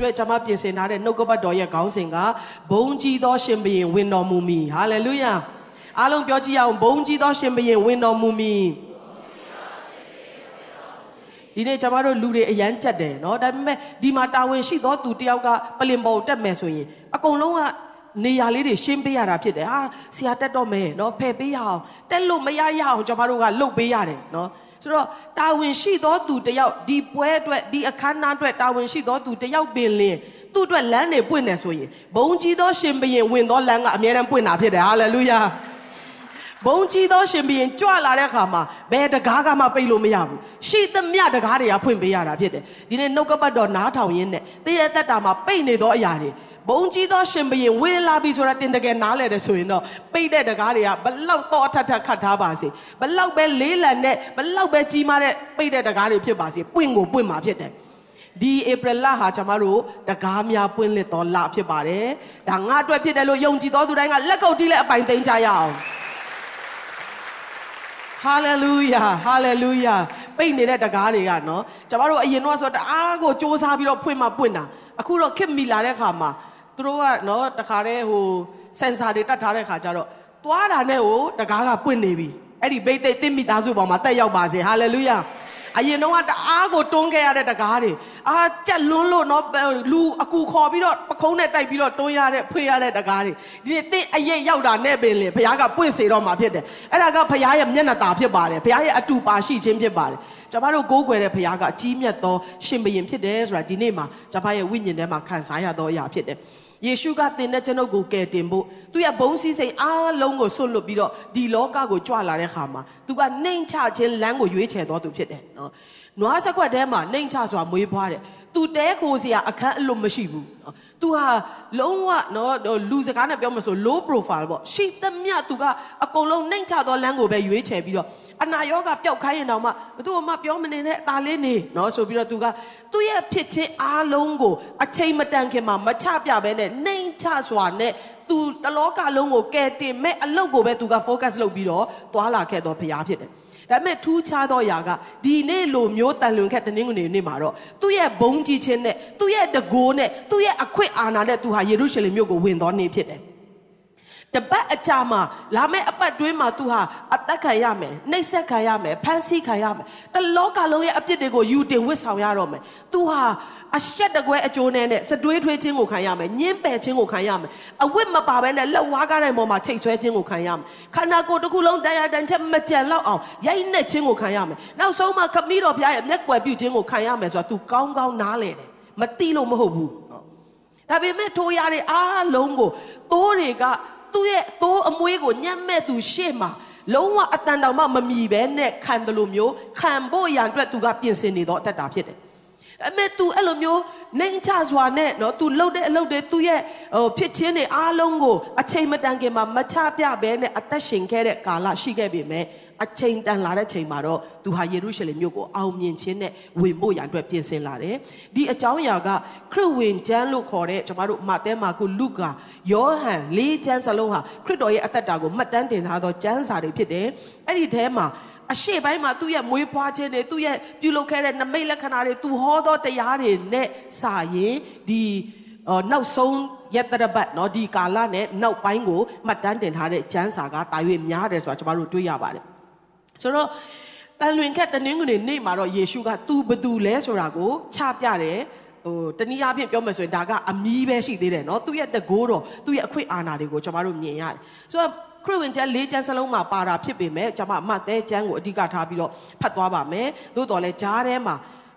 အတွက်ကျွန်မပြင်ဆင်ထားတဲ့နှုတ်ကပတ်တော်ရဲ့ခေါင်းစဉ်ကဘုံကြီးသောရှင်ဘုရင်ဝင်တော်မူမီဟာလေလုယာအားလုံးပြောကြည့်အောင်ဘုံကြီးသောရှင်ဘုရင်ဝင်တော်မူမီဒီနေ့ကျွန်မတို့လူတွေအရန်ကြက်တယ်เนาะဒါပေမဲ့ဒီမှာတာဝန်ရှိသောသူတယောက်ကပလင်ပေါ်တက်မယ်ဆိုရင်အကုန်လုံးကနေရာလေးတွေရှင်းပေးရတာဖြစ်တယ်ဟာဆရာတက်တော့မယ်เนาะဖယ်ပေးရအောင်တက်လို့မရရအောင်ကျွန်မတို့ကလှုပ်ပေးရတယ်เนาะ ဆိုတော့တာဝန်ရှိသောသူတယောက်ဒီပွဲအတွက်ဒီအခမ်းအနားအတွက်တာဝန်ရှိသောသူတယောက်ပင်လင်သူ့အတွက်လမ်းတွေပွင့်နေဆိုရင်ဘုံကြီးသောရှင်ဘုရင်ဝင်သောလမ်းကအမြဲတမ်းပွင့်တာဖြစ်တယ်ဟာလေလုယာဘုံကြီးသောရှင်ဘုရင်ကြွလာတဲ့အခါမှာဘယ်တကားကမှပိတ်လို့မရဘူးရှိသမျှတကားတွေကဖွင့်ပေးရတာဖြစ်တယ်ဒီနေ့နှုတ်ကပတ်တော်နားထောင်ရင်းနဲ့တည့်ရသက်တာမှာပိတ်နေသောအရာတွေ ဘုံကြီးသောရှင်ဘုရင်ဝေလာပြီဆိုတာတင်တကယ်နားလဲတယ်ဆိုရင်တော့ပိတ်တဲ့တကားတွေကဘလောက်တော့အထက်ထက်ခတ်ထားပါစေဘလောက်ပဲလေးလံနဲ့ဘလောက်ပဲကြီးမားတဲ့ပိတ်တဲ့တကားတွေဖြစ်ပါစေပွင့်ကိုပွင့်မှာဖြစ်တယ်ဒီဧပြီလဟာကျွန်တော်တို့တကားများပွင့်လက်တော်လဖြစ်ပါတယ်ဒါငါအတွက်ဖြစ်တယ်လို့ယုံကြည်သောသူတိုင်းကလက်ကုပ်တီးလက်အပိုင်သိမ်းကြရအောင်ဟာလေလုယာဟာလေလုယာပိတ်နေတဲ့တကားတွေကနော်ကျွန်တော်တို့အရင်တော့ဆိုတအားကိုစူးစမ်းပြီးတော့ဖွင့်မှပွင့်တာအခုတော့ခစ်မီလာတဲ့ခါမှာ သူတို့ကနော်တခါတည်းဟိုစင်ဆာတွေတတ်ထားတဲ့ခါကျတော့သွားတာနဲ့ဟိုတကားကပွင့်နေပြီအဲ့ဒီဘိတ်သိသိမိသားစုပေါ်မှာတက်ရောက်ပါစေဟာလေလုယာအရင်တော့တအားကိုတွန်းခဲ့ရတဲ့တကားတွေအာကြက်လွန်းလို့နော်လူအကူခေါ်ပြီးတော့ပခုံးနဲ့တိုက်ပြီးတော့တွန်းရတဲ့ဖွေရတဲ့တကားတွေဒီနေ့တင်းအရင်ရောက်တာနဲ့ပင်လေဘုရားကပွင့်စေတော့မှာဖြစ်တယ်အဲ့ဒါကဘုရားရဲ့မျက်နှာตาဖြစ်ပါတယ်ဘုရားရဲ့အတူပါရှိခြင်းဖြစ်ပါတယ် ကျွန်တော်တို့ကိုးကွယ်တဲ့ဘုရားကအကြီးမြတ်သောရှင်ဘုရင်ဖြစ်တယ်ဆိုတာဒီနေ့မှာကျွန်တော်ရဲ့ဝိညာဉ်ထဲမှာခံစားရသောအရာဖြစ်တယ်ယေရှုကသင်တဲ့ကျွန်ုပ်ကိုကယ်တင်ဖို့သူရဲ့ဘုံစည်းစိမ်အားလုံးကိုဆွတ်လွတ်ပြီးတော့ဒီလောကကိုကြွလာတဲ့ခါမှာသူကနှိမ်ချခြင်းလမ်းကိုရွေးချယ်တော်သူဖြစ်တယ်နော်နွားစက်ွက်ထဲမှာနှိမ်ချစွာမွေးဖွားတယ် သူတဲခိုစရာအခန်းအလွတ်မရှိဘူးနော်သူဟာလုံးဝနော်လူစကားနဲ့ပြောမှဆို low profile ပေါ့ရှိသမျှသူကအကုန်လုံးနှိမ်ချသောလမ်းကိုပဲရွေးချယ်ပြီးတော့အနာရောဂါပျောက်ခိုင်းရင်တော့မှဘသူမှပြောမနေနဲ့အသာလေးနေနော်ဆိုပြီးတော့သူကသူ့ရဲ့ဖြစ်ချင်းအားလုံးကိုအချိန်မတန်ခင်မှာမချပြဘဲနဲ့နှိမ်ချစွာနဲ့သူတလောကလုံးကိုကယ်တင်မဲ့အလုပ်ကိုပဲသူက focus လုပ်ပြီးတော့တွာလာခဲ့တော့ဖရားဖြစ်တယ် ဒါပေမဲ့ထူးခြားသောຢာကဒီနေ့လိုမျိုးတန်လွင်ခက်တနင်္ဂနွေနေ့မှာတော့သူ့ရဲ့ဘုံကြီးခြင်းနဲ့သူ့ရဲ့တကိုးနဲ့သူ့ရဲ့အခွင့်အာဏာနဲ့သူဟာယေရုရှလင်မြို့ကိုဝင်တော်နေဖြစ်တယ် တပတ်အကြာမှာလာမယ့်အပတ်တွင်းမှာသူဟာအသက်ခံရမယ်နှိပ်စက်ခံရမယ်ဖမ်းဆီးခံရမယ်တလောကလုံးရဲ့အပြစ်တွေကိုယူတင်ဝစ်ဆောင်ရတော့မယ်သူဟာအရှက်တကွဲအကျိုးနဲ့နဲ့စတွေးထွေးခြင်းကိုခံရမယ်ညင်းပယ်ခြင်းကိုခံရမယ်အဝတ်မပါဘဲနဲ့လက်ဝါးကားတိုင်းပေါ်မှာချိတ်ဆွဲခြင်းကိုခံရမယ်ခန္ဓာကိုယ်တစ်ခုလုံးတရားတန်ချက်မကြံလောက်အောင်ရိုက်နှက်ခြင်းကိုခံရမယ်နောက်ဆုံးမှခမည်းတော်ဘုရားရဲ့မျက်ကွယ်ပြုခြင်းကိုခံရမယ်ဆိုတာသူကောင်းကောင်းနားလည်တယ်မတိလို့မဟုတ်ဘူးဒါပေမဲ့ထိုးရတဲ့အားလုံးကိုသိုးတွေက သူ့ရဲ့သိုးအမွေးကိုညံ့မဲ့သူရှေ့မှာလုံးဝအတန်တောင်မှမမြည်ပဲနဲ့ခံတယ်လို့မျိုးခံဖို့ရန်အတွက်သူကပြင်ဆင်နေတော့အသက်တာဖြစ်တယ်။ဒါပေမဲ့ तू အဲ့လိုမျိုးနှိမ်ချစွာနဲ့နော် तू လှုပ်တဲ့အလုပ်တွေ तू ရဲ့ဟိုဖြစ်ချင်းတွေအားလုံးကိုအချိန်မတန်ခင်မှာမချပြဘဲနဲ့အသက်ရှင်ခဲ့တဲ့ကာလရှိခဲ့ပြီမဲ့ အချိန်တန်လာတဲ့ချိန်မှာတော့သူဟာယေရုရှလင်မြို့ကိုအောင်မြင်ခြင်းနဲ့ဝင်ဖို့ရန်အတွက်ပြင်ဆင်လာတယ်။ဒီအကြောင်းအရာကခရစ်ဝင်ကျမ်းလို့ခေါ်တဲ့ကျွန်တော်တို့မာသဲမာကုလုကာယောဟန်လေးကျမ်းစလုံးဟာခရစ်တော်ရဲ့အသက်တာကိုမှတ်တမ်းတင်ထားသောကျမ်းစာတွေဖြစ်တယ်။အဲ့ဒီထဲမှာအရှိပိုင်းမှာသူ့ရဲ့မွေးဖွားခြင်းတွေသူ့ရဲ့ပြုလုပ်ခဲ့တဲ့နမိတ်လက္ခဏာတွေသူဟောသောတရားတွေနဲ့စာရင်ဒီနောက်ဆုံးရက်တရပတ်เนาะဒီကာလနဲ့နောက်ပိုင်းကိုမှတ်တမ်းတင်ထားတဲ့ကျမ်းစာကတာ၍များတယ်ဆိုတာကျွန်တော်တို့တွေ့ရပါတယ် ဆိုတော့တန်လွင်ခက်တနင်္ဂနွေနေ့မှာတော့ယေရှုကသူဘသူလဲဆိုတာကိုချပြတယ်ဟိုတနည်းအားဖြင့်ပြောမယ်ဆိုရင်ဒါကအမီးပဲရှိသေးတယ်เนาะသူ့ရဲ့တကိုးတော်သူ့ရဲ့အခွင့်အာဏာတွေကိုကျွန်တော်တို့မြင်ရတယ်ဆိုတော့ခရစ်ဝင်ကျမ်း၄ကျမ်းစလုံးမှာပါတာဖြစ်ပေမဲ့ကျွန်မအမတ်တဲကျမ်းကိုအဓိကထားပြီးတော့ဖတ်သွားပါမယ်သို့တော်လဲဂျားထဲမှာ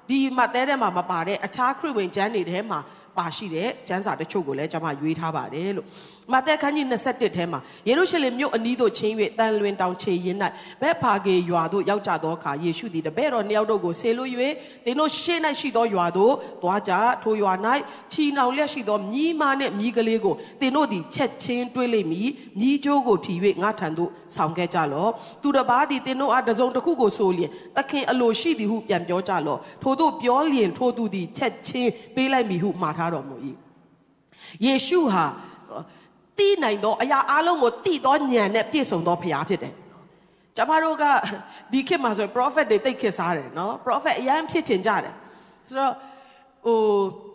ဒီမတ်တဲထဲမှာမပါတဲ့အခြားခရစ်ဝင်ကျမ်းတွေထဲမှာပါရှိတဲ့ကျမ်းစာတချို့ကိုလည်းကျွန်မရွေးထားပါတယ်လို့ မာသက်ခန်းကြီး21ထဲမှာယေရုရှလင်မြို့အနီးသို့ချင်း၍တန်လွင်တောင်ခြေရင်း၌ဘက်ဖာဂေရွာသို့ရောက်ကြသောအခါယေရှုသည်တပည့်တော်နှစ်ယောက်တို့ကိုဆေလွ၍သင်တို့ရှေ့၌ရှိသောရွာသို့သွားကြထိုရွာ၌ချီနှောင်လျက်ရှိသောမြီးမားနှင့်မြီးကလေးကိုသင်တို့သည်ချက်ချင်းတွေးလိမ့်မည်မြီးကြိုးကိုဖြီ၍ငါထံသို့ဆောင်ခဲ့ကြလော့သူတစ်ပါးသည်သင်တို့အားတစုံတစ်ခုကိုဆိုလျင်သခင်အလိုရှိသည်ဟုပြန်ပြောကြလော့ထို့သို့ပြောလျင်ထို့သူသည်ချက်ချင်းပေးလိုက်မည်ဟုမှာထားတော်မူ၏ယေရှုဟာ သိနိုင်သောအရာအလုံးကိုသိသောဉာဏ်နဲ့ပြည့်စုံသောဖရားဖြစ်တယ်။ကျမတို့ကဒီခေတ်မှာဆို prophet တွေတိတ်ခေတ်စားတယ်နော် prophet အရန်ဖြစ်ချင်ကြတယ်။ဆိုတော့ဟို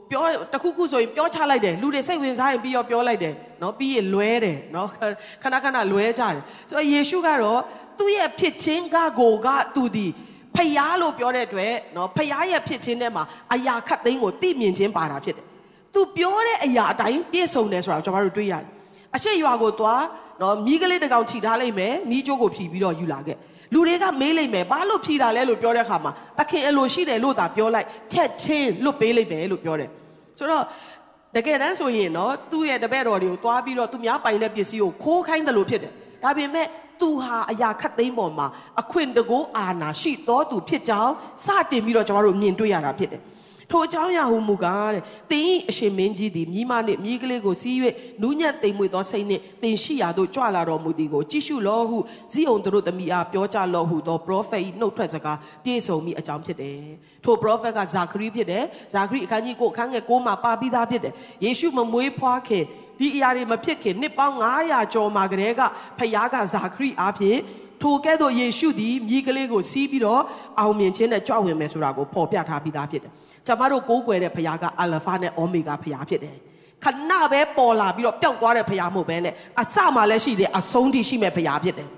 ပြောတခုခုဆိုရင်ပြောချလိုက်တယ်လူတွေစိတ်ဝင်စားရင်ပြီးတော့ပြောလိုက်တယ်နော်ပြီးရင်လွဲတယ်နော်ခဏခဏလွဲကြတယ်ဆိုတော့ယေရှုကတော့သူ့ရဲ့ဖြစ်ခြင်းကကိုကသူဒီဖျားလို့ပြောတဲ့အတွက်နော်ဖျားရဲ့ဖြစ်ခြင်းထဲမှာအရာခတ်သိမ်းကိုသိမြင်ခြင်းပါတာဖြစ်တယ်သူပြောတဲ့အရာအတိုင်းပြည့်စုံတယ်ဆိုတာကျွန်တော်တို့တွေ့ရတယ် အရှိရွာကိုသွားနော်မိကလေးတကောင်ခြိထားလိုက်မယ်မိကျိုးကိုဖြီးပြီးတော့ယူလာခဲ့လူတွေကမေးလိုက်မယ်ဘာလို့ဖြီးတာလဲလို့ပြောတဲ့အခါမှာသခင်အလိုရှိတယ်လို့သာပြောလိုက်ချက်ချင်းလွတ်ပေးလိုက်မယ်လို့ပြောတယ်ဆိုတော့တကယ်တမ်းဆိုရင်နော်သူ့ရဲ့တပည့်တော်တွေကိုသွားပြီးတော့သူများပိုင်တဲ့ပစ္စည်းကိုခိုးခိုင်းတယ်လို့ဖြစ်တယ်ဒါပေမဲ့သူဟာအရာခတ်သိမ်းပေါ်မှာအခွင့်တကိုးအာနာရှိတော်သူဖြစ်ကြောင်းစတင်ပြီးတော့ကျွန်တော်တို့မြင်တွေ့ရတာဖြစ်တယ် ထိုအကြောင်းအရာဟူမူကားတဲ့တင်းဤအရှင်မင်းကြီးသည်မိမနှင့်မိကလေးကိုစီး၍နူးညံ့သိမ်မွေ့သောစိတ်နှင့်တင်ရှိရာသို့ကြွလာတော်မူသည်ကိုကြည့်ရှုလောဟုဇိအောင်တို့သမီးအားပြောကြလောဟုသော prophet ၏နှုတ်ထွက်စကားပြည့်စုံမိအကြောင်းဖြစ်တယ်ထို prophet ကဇာခရီးဖြစ်တယ်ဇာခရီးအခန်းကြီးကိုအခန်းငယ်6မှာပါပြီးသားဖြစ်တယ်ယေရှုမမွေးဖွားခင်ဒီအရာတွေမဖြစ်ခင်နှစ်ပေါင်း900ကျော်မှာကတည်းကဖခင်ကဇာခရီးအားဖြင့် ထိုကဲ့သို့ယေရှုသည်မြည်ကလေးကိုစီးပြီးတော့အောင်မြင်ခြင်းနဲ့ကြွဝင်မယ်ဆိုတာကိုဖော်ပြထားပြီးသားဖြစ်တယ်ကျမတို့ကိုးကွယ်တဲ့ဘုရားကအလဖာနဲ့အိုမီဂါဘုရားဖြစ်တယ်ခဏပဲပေါ်လာပြီးတော့ပျောက်သွားတဲ့ဘုရားမဟုတ်ဘဲနဲ့အစမှလည်းရှိတယ်အဆုံးထိရှိမဲ့ဘုရားဖြစ်တယ်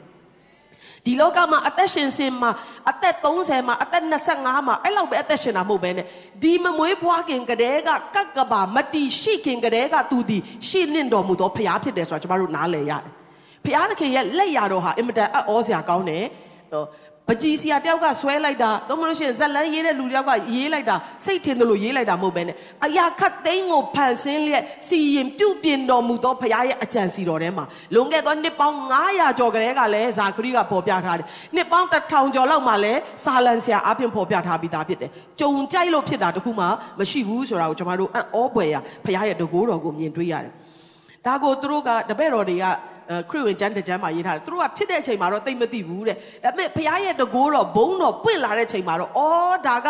ဒီလောကမှာအသက်ရှင်စင်မှာအသက်30မှာအသက်25မှာအဲ့လောက်ပဲအသက်ရှင်တာမဟုတ်ဘဲနဲ့ဒီမမွေးဖွားခင်ကတည်းကကက်ကဘာမတီရှိခင်ကတည်းကသူဒီရှိနှင့်တော်မူသောဘုရားဖြစ်တယ်ဆိုတာကျွန်တော်တို့နားလည်ရတယ် ဘုရားသခင်ရဲ့လက်ရတော်ဟာအင်မတန်အံ့ဩစရာကောင်းတယ်ပကြီးစီယာတယောက်ကဆွဲလိုက်တာသို့မဟုတ်ရှင်ဇက်လန်းရေးတဲ့လူတယောက်ကရေးလိုက်တာစိတ်ထင်တယ်လို့ရေးလိုက်တာမဟုတ်ပဲနဲ့အရာခတ်သိမ်းကိုဖန်ဆင်းလျက်စီရင်ပြုပြင်တော်မူသောဘုရားရဲ့အကြံစီတော်ထဲမှာလွန်ခဲ့သောနှစ်ပေါင်း900ကျော်ကလေးကလည်းဇာခရီးကပေါ်ပြထားတယ်နှစ်ပေါင်း1000ကျော်လောက်မှလည်းစာလန်ဆရာအပြင်ပေါ်ပြထားပြီးသားဖြစ်တယ်ကြုံကြိုက်လို့ဖြစ်တာတခုမှမရှိဘူးဆိုတာကိုကျွန်တော်တို့အံ့ဩပွေရဘုရားရဲ့တကိုးတော်ကိုမြင်တွေ့ရတယ်ဒါကိုသူတို့ကတပည့်တော်တွေက ခရစ်ဝင်ကျမ်းတစ်ကျမ်းမှာရေးထားတယ်သူတို့ကဖြစ်တဲ့အချိန်မှာတော့သိမသိဘူးတဲ့ဒါပေမဲ့ဘုရားရဲ့တကိုးတော်ဘုံတော်ပွင့်လာတဲ့ချိန်မှာတော့အော်ဒါက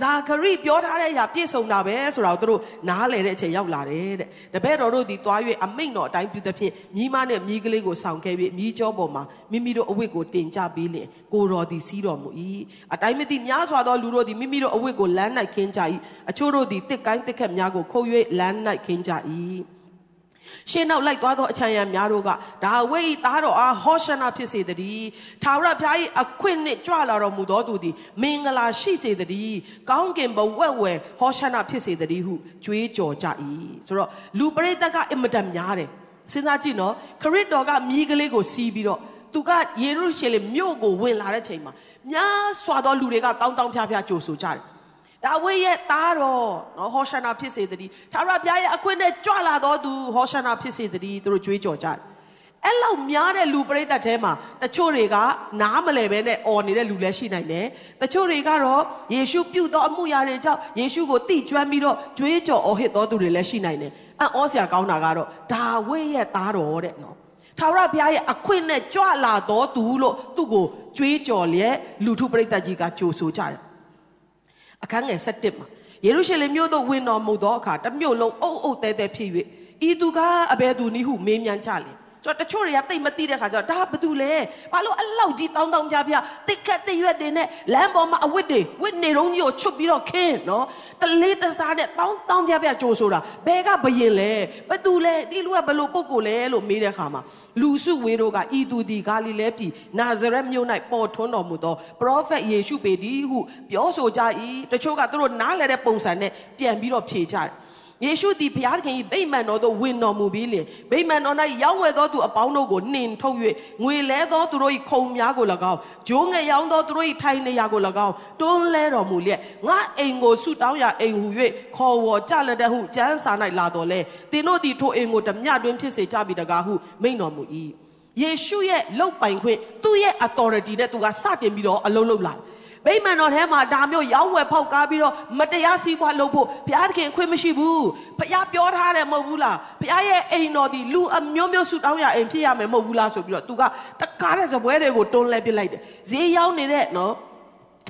ဇာခရိပြောထားတဲ့အရာပြည့်စုံတာပဲဆိုတာကိုသူတို့နားလည်တဲ့အချိန်ရောက်လာတယ်တဲ့တပည့်တော်တို့ဒီသွား၍အမိန့်တော်အတိုင်းပြုသဖြင့်မိမနဲ့မိကလေးကိုဆောင်ခဲ့ပြီးမိကျောပေါ်မှာမိမိတို့အဝတ်ကိုတင်ကြပေးလင်ကိုတော်သည်စီးတော်မူ၏အတိုင်းမသိများစွာသောလူတို့သည်မိမိတို့အဝတ်ကိုလမ်း၌ခင်းကြ၏အချို့တို့သည်တစ်ကိုင်းတစ်ခက်များကိုခုတ်၍လမ်း၌ခင်းကြ၏ ရှင်းနောက်လိုက်သွားသောအချမ်းရံများတို့ကဒါဝိသားတော်အားဟောရှနာဖြစ်စေတည်းထာဝရဘုရား၏အခွင့်နှင့်ကြွလာတော်မူသောသူသည်မင်္ဂလာရှိစေတည်းကောင်းကင်ဘဝက်ဝယ်ဟောရှနာဖြစ်စေတည်းဟုကြွေးကြော်ကြ၏ဆိုတော့လူပရိသတ်ကအင်မတန်များတယ်စဉ်းစားကြည့်နော်ခရစ်တော်ကမြည်ကလေးကိုစီးပြီးတော့သူကယေရုရှလင်မြို့ကိုဝင်လာတဲ့ချိန်မှာများစွာသောလူတွေကတောင်းတောင်းဖျားဖျားကြိုဆိုကြတယ် ဒါဝိရဲ့သားတော်နော်ဟောရှနာဖြစ်စေတည်းသာရဘုရားရဲ့အခွင့်နဲ့ကြွလာတော်သူဟောရှနာဖြစ်စေတည်းသူတို့ကြွေးကြော်ကြတယ်အဲ့လောက်များတဲ့လူပရိသတ်ထဲမှာတချို့တွေကနားမလဲပဲနဲ့អော်နေတဲ့လူလည်းရှိနိုင်တယ်တချို့တွေကတော့ယေရှုပြုတ်သောအမှုရာတွေကြောင့်ယေရှုကိုတိကျွမ်းပြီးတော့ကြွေးကြော်အော်ဟစ်တော်သူတွေလည်းရှိနိုင်တယ်အံ့ဩစရာကောင်းတာကတော့ဒါဝိရဲ့သားတော်တဲ့နော်ထာဝရဘုရားရဲ့အခွင့်နဲ့ကြွလာတော်သူလို့သူ့ကိုကြွေးကြော်လျက်လူထုပရိသတ်ကြီးကကြိုဆိုကြတယ် အခန်းငယ်7မှာယေရုရှလင်မြို့သို့ဝင်တော်မူသောအခါတမြို့လုံးအုပ်အုပ်တဲတဲဖြစ်၍ဤသူကအဘယ်သူနည်းဟုမေးမြန်းကြလေ ကျွန်တော်တချို့တွေကတိတ်မသိတဲ့ခါကျတော့ဒါဘာတူလဲဘာလို့အလောက်ကြီးတောင်းတောင်းပြပြတိတ်ခတ်တိတ်ရွက်တွေနဲ့လမ်းပေါ်မှာအဝတ်တွေဝတ်နေတော့ကြီးကိုချွတ်ပြီးတော့ခင်းနော်တလေးတစားနဲ့တောင်းတောင်းပြပြကြိုးဆိုတာဘဲကဘယင်လဲဘသူလဲဒီလူကဘလို့ပုတ်ကိုလဲလို့မေးတဲ့ခါမှာလူစုဝေးတို့ကဤသူဒီဂါလိလဲပြည်နာဇရက်မြို့၌ပေါ်ထွန်းတော်မူသောပရောဖက်ယေရှုပေသည်ဟုပြောဆိုကြ၏တချို့ကသူတို့နားလည်တဲ့ပုံစံနဲ့ပြန်ပြီးတော့ဖြေကြတယ် ယေရှုသည်ဘုရားသခင်၏ဗိမာန်တော်သို့ဝင်တော်မူပြီးလျှင်ဗိမာန်တော်၌ရောက်ဝဲသောသူအပေါင်းတို့ကိုနှင်ထုတ်၍ငွေလဲသောသူတို့၏ခုံများကို၎င်းဂျိုးငယ်ရောင်းသောသူတို့၏ထိုင်နေရာကို၎င်းတွန်းလဲတော်မူလျက်ငါအိမ်ကိုဆုတောင်းရာအိမ်ဟူ၍ခေါ်ဝေါ်ကြလက်တဲ့ဟုကျမ်းစာ၌လာတော်လဲသင်တို့သည်ထိုအိမ်ကိုဓမြတွင်ဖြစ်စေကြပြီတကားဟုမိန့်တော်မူ၏ယေရှုရဲ့လုတ်ပိုင်ခွင့်သူ့ရဲ့ authority နဲ့သူကစတင်ပြီးတော့အလုံးလုံးလာတယ် ဗိမာန်တော်ထဲမှာဒါမျိုးရောင်းဝယ်ဖောက်ကားပြီးတော့မတရားစီးပွားလုပ်ဖို့ဘုရားသခင်ခွင့်မရှိဘူးဘုရားပြောထားတယ်မဟုတ်ဘူးလားဘုရားရဲ့အိမ်တော်ဒီလူအမျိုးမျိုးဆူတောင်းရအိမ်ဖြစ်ရမယ်မဟုတ်ဘူးလားဆိုပြီးတော့သူကတကားတဲ့ဇပွဲတွေကိုတွန်းလဲပစ်လိုက်တယ်ဈေးရောက်နေတဲ့နော်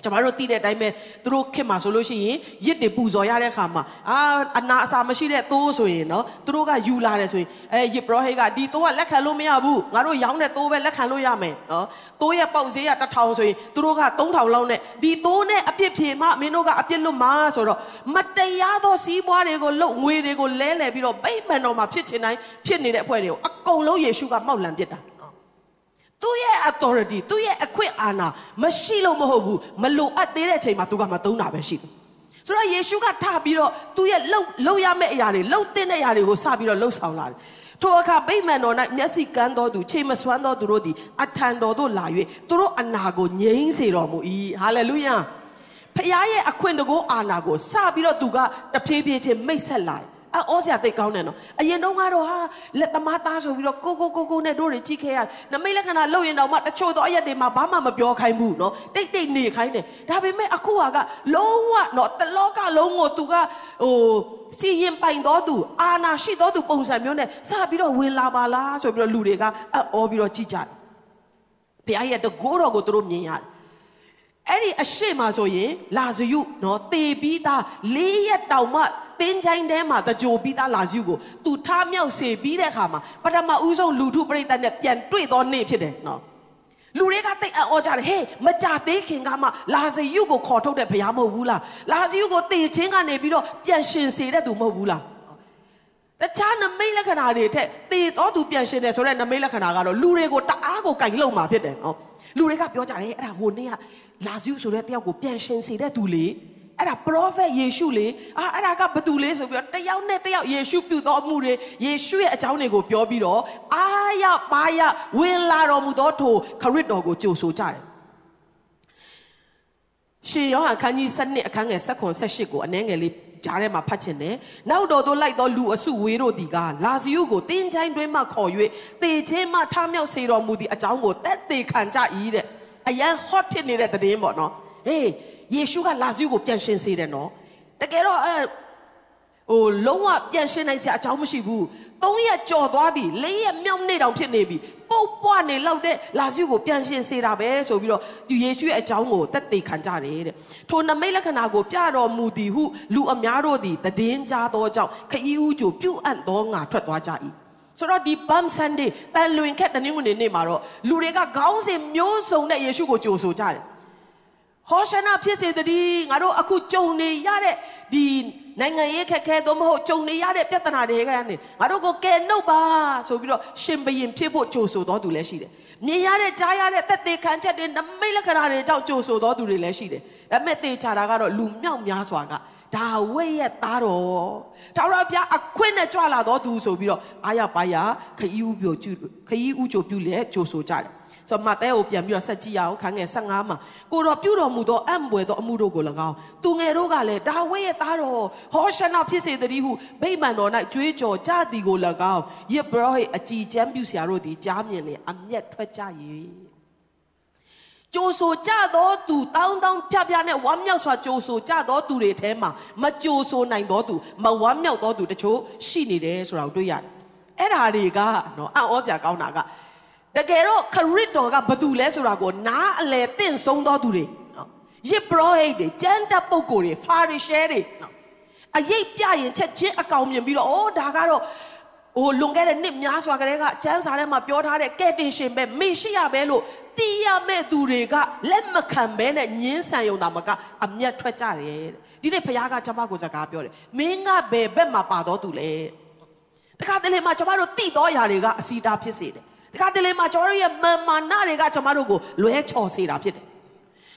ကျမတို့သိတဲ့အတိုင်းပဲသူတို့ခင်မှာဆိုလို့ရှိရင်ရစ်တွေပူဇော်ရတဲ့အခါမှာအာအနာအစာမရှိတဲ့သိုးဆိုရင်နော်သူတို့ကယူလာတယ်ဆိုရင်အဲရစ်ဘရဟိတ်ကဒီသိုးကလက်ခံလို့မရဘူးငါတို့ရောင်းတဲ့သိုးပဲလက်ခံလို့ရမယ်နော်သိုးရဲ့ပေါက်ဈေးကတစ်ထောင်ဆိုရင်သူတို့က3000လောက်နဲ့ဒီသိုးနဲ့အပြစ်ဖြေမှမင်းတို့ကအပြစ်လွတ်မှာဆိုတော့မတရားသောစီးပွားတွေကိုလှုပ်ငွေတွေကိုလဲလှယ်ပြီးတော့ဗိမ္မာန်တော်မှာဖြစ်ချင်တိုင်းဖြစ်နေတဲ့အဖွဲ့တွေကိုအကုန်လုံးယေရှုကမောက်လံပစ်တာ သူ့ရဲ့ authority သူ့ရဲ့အခွင့်အာဏာမရှိလို့မဟုတ်ဘူးမလိုအပ်သေးတဲ့အချိန်မှာသူကမသုံးတာပဲရှိတယ်ဆိုတော့ယေရှုကထပြီးတော့သူ့ရဲ့လှုပ်လှုပ်ရမယ့်အရာတွေလှုပ်တဲ့အရာတွေကိုစပြီးတော့လှုပ်ဆောင်လာတယ်ထိုအခါဗိမာန်တော်၌မျက်စိကန်းတော်သူချိန်မစွမ်းတော်သူတို့သည်အထံတော်သို့လာ၍သူတို့အနာကိုငြိမ်းစေတော်မူ၏ဟာလေလုယာဖခင်ရဲ့အခွင့်တကောအာဏာကိုစပြီးတော့သူကတဖြည်းဖြည်းချင်းမိတ်ဆက်လာတယ် အော်စရာသိကောင်းတယ်နော်အရင်တုန်းကတော့ဟာလက်သမားသားဆိုပြီးတော့ကိုကိုကိုကိုနဲ့တို့တွေကြည့်ခဲ့ရနမိတ်လက္ခဏာလုပ်ရင်တော့မှတချို့သောအရက်တွေမှာဘာမှမပြောခိုင်းဘူးနော်တိတ်တိတ်နေခိုင်းတယ်ဒါပေမဲ့အခုကလုံးဝနော်တလောကလုံးကိုသူကဟိုစီရင်ပိုင်တော်သူအာနာရှိတော်သူပုံစံမျိုးနဲ့စပြီးတော့ဝင်လာပါလားဆိုပြီးတော့လူတွေကအော်ပြီးတော့ကြည့်ကြတယ်ဘုရားရဲ့တကိုးတော်ကိုသူတို့မြင်ရတယ်အဲ့ဒီအရှိမဆိုရင်လာဇယုနော်တေပြီးသားလေးရက်တောင်မှ တင်းချိုင်းထဲမှာတကြိုပြီးသားလာဇယုကိုသူထားမြောက်စေပြီးတဲ့အခါမှာပထမဦးဆုံးလူထုပြိတ္တနဲ့ပြန်တွေ့သောနေ့ဖြစ်တယ်နော်လူတွေကတိတ်အော်ကြတယ်ဟေးမကြသေးခင်ကမှလာဇယုကိုခေါ်ထုတ်တဲ့ဘုရားမဟုတ်ဘူးလားလာဇယုကိုတေချင်းကနေပြီးတော့ပြန်ရှင်စေတဲ့သူမဟုတ်ဘူးလားတခြားနမိတ်လက္ခဏာတွေထက်တေတော်သူပြန်ရှင်တယ်ဆိုတဲ့နမိတ်လက္ခဏာကတော့လူတွေကိုတအားကိုကင်လုံမှာဖြစ်တယ်နော်လူတွေကပြောကြတယ်အဲ့ဒါဟိုနေ့ကလာဇယုဆိုတဲ့တယောက်ကိုပြန်ရှင်စေတဲ့သူလေ အဲ့ဒါ prophet ယေရှုလေအာအဲ့ဒါကဘသူလေဆိုပြီးတော့တယောက်နဲ့တယောက်ယေရှုပြုသောအမှုတွေယေရှုရဲ့အကြောင်းတွေကိုပြောပြီးတော့အာရပါရဝင်လာတော်မူသောထိုခရစ်တော်ကိုကြိုဆိုကြတယ်ရှင်ယောဟန်ခန်းကြီး7အခန်းငယ်7 18ကိုအနှဲငယ်လေးကြားထဲမှာဖတ်ချင်တယ်။နောက်တော်သို့လိုက်သောလူအစုဝေးတို့ဒီကလာဇီယုကိုတင်းချိုင်းတွင်မှခေါ်၍တေချင်းမှထမြောက်စေတော်မူသည့်အကြောင်းကိုတက်သေးခံကြ၏တဲ့အရန် hot ဖြစ်နေတဲ့သတင်းပေါ့နော်။ဟေး ယေရှုကလာဇီယုကိုပြန်ရှင်းစေတယ်နော်။တကယ်တော့အဲဟိုလုံးဝပြန်ရှင်းနိုင်စရာအကြောင်းမရှိဘူး။သုံးရက်ကြော်သွားပြီလေးရက်မြောက်နေ့တောင်ဖြစ်နေပြီ။ပုတ်ပွားနေလောက်တဲ့လာဇီယုကိုပြန်ရှင်းစေတာပဲဆိုပြီးတော့သူယေရှုရဲ့အကြောင်းကိုတက်သေးခံကြတယ်တဲ့။ထိုနမိတ်လက္ခဏာကိုပြတော်မူသည်ဟုလူအများတို့သည်တည်င်းကြသောကြောင့်ခရီးဦးကျိုပြုတ်အပ်သောငါထွက်သွားကြ၏။ဆိုတော့ဒီ Palm Sunday တန်လွင်ခက်တနင်္ဂနွေနေ့မှာတော့လူတွေကခေါင်းစဉ်မျိုးစုံနဲ့ယေရှုကိုကြိုဆိုကြတယ်။ ဟောရှနာဖြစ်စေတည်းငါတို့အခုကြုံနေရတဲ့ဒီနိုင်ငံရေးခက်ခဲသို့မဟုတ်ကြုံနေရတဲ့ပြဿနာတွေကနေငါတို့ကိုကယ်နှုတ်ပါဆိုပြီးတော့ရှင်ဘရင်ဖြစ်ဖို့ကြိုဆိုတော်သူလည်းရှိတယ်။မြင်ရတဲ့ကြားရတဲ့သက်သေခံချက်တွေနမိတ်လက္ခဏာတွေကြောင့်ကြိုဆိုတော်သူတွေလည်းရှိတယ်။ဒါပေမဲ့သေချာတာကတော့လူမြောက်များစွာကဒါဝိရဲ့သားတော်ဒါရဘုရားအခွင့်နဲ့ကြွလာတော်သူဆိုပြီးတော့အာရပါရခရီးဥပြိုကျခရီးဥကြိုပြုလေကြိုဆိုကြတယ် ဆိုတော့မဿဲကိုပြန်ပြီးတော့ဆက်ကြည့်ရအောင်ခန်းငယ်15မှာကိုတော်ပြုတော်မူသောအံ့ဘွယ်သောအမှုတို့ကို၎င်းသူငယ်တို့ကလည်းဒါဝိရဲ့သားတော်ဟောရှနာဖြစ်စေတည်းဟုဗိမာန်တော်၌ကြွေးကြော်ကြသည်ကို၎င်းယစ်ဘရဟိအကြည်ကျမ်းပြုဆရာတို့သည်ကြားမြင်လေအမျက်ထွက်ကြ၏ကြိုးဆိုကြသောသူတောင်းတောင်းဖြပြနဲ့ဝမ်းမြောက်စွာကြိုးဆိုကြသောသူတွေထဲမှာမကြိုးဆိုနိုင်သောသူမဝမ်းမြောက်သောသူတချို့ရှိနေတယ်ဆိုတာကိုတွေ့ရတယ်အဲ့ဓာတွေကနော်အံ့ဩစရာကောင်းတာက တကယ်တော့ခရစ်တော်ကဘသူလဲဆိုတာကိုနားအလယ်တင့်ဆုံးသောသူတွေနော်ယစ်ဘရဟိတ်တွေကျမ်းတပ်ပုဂ္ဂိုလ်တွေဖာရီရှဲတွေနော်အရေးပြရင်ချက်ချင်းအကောင်မြင်ပြီးတော့အိုးဒါကတော့ဟိုလွန်ခဲ့တဲ့နှစ်များစွာကတည်းကကျမ်းစာထဲမှာပြောထားတဲ့ကဲ့တင်ရှင်ပဲမေရှိယပဲလို့တီးရမဲ့သူတွေကလက်မခံဘဲနဲ့ညင်းဆန်ယုံတာမကအမျက်ထွက်ကြတယ်ဒီနေ့ဘုရားကကျွန်မကိုစကားပြောတယ်မင်းကဘယ်ဘက်မှာပါတော့သူလဲတခါတလေမှာကျွန်မတို့တိတော်ຢာတွေကအစီတာဖြစ်စေတယ် ဒီကတလေမှာကျွန်တော်တို့ရဲ့မာမာနတွေကကျွန်တော်တို့ကိုလွဲချော်စေတာဖြစ်တယ်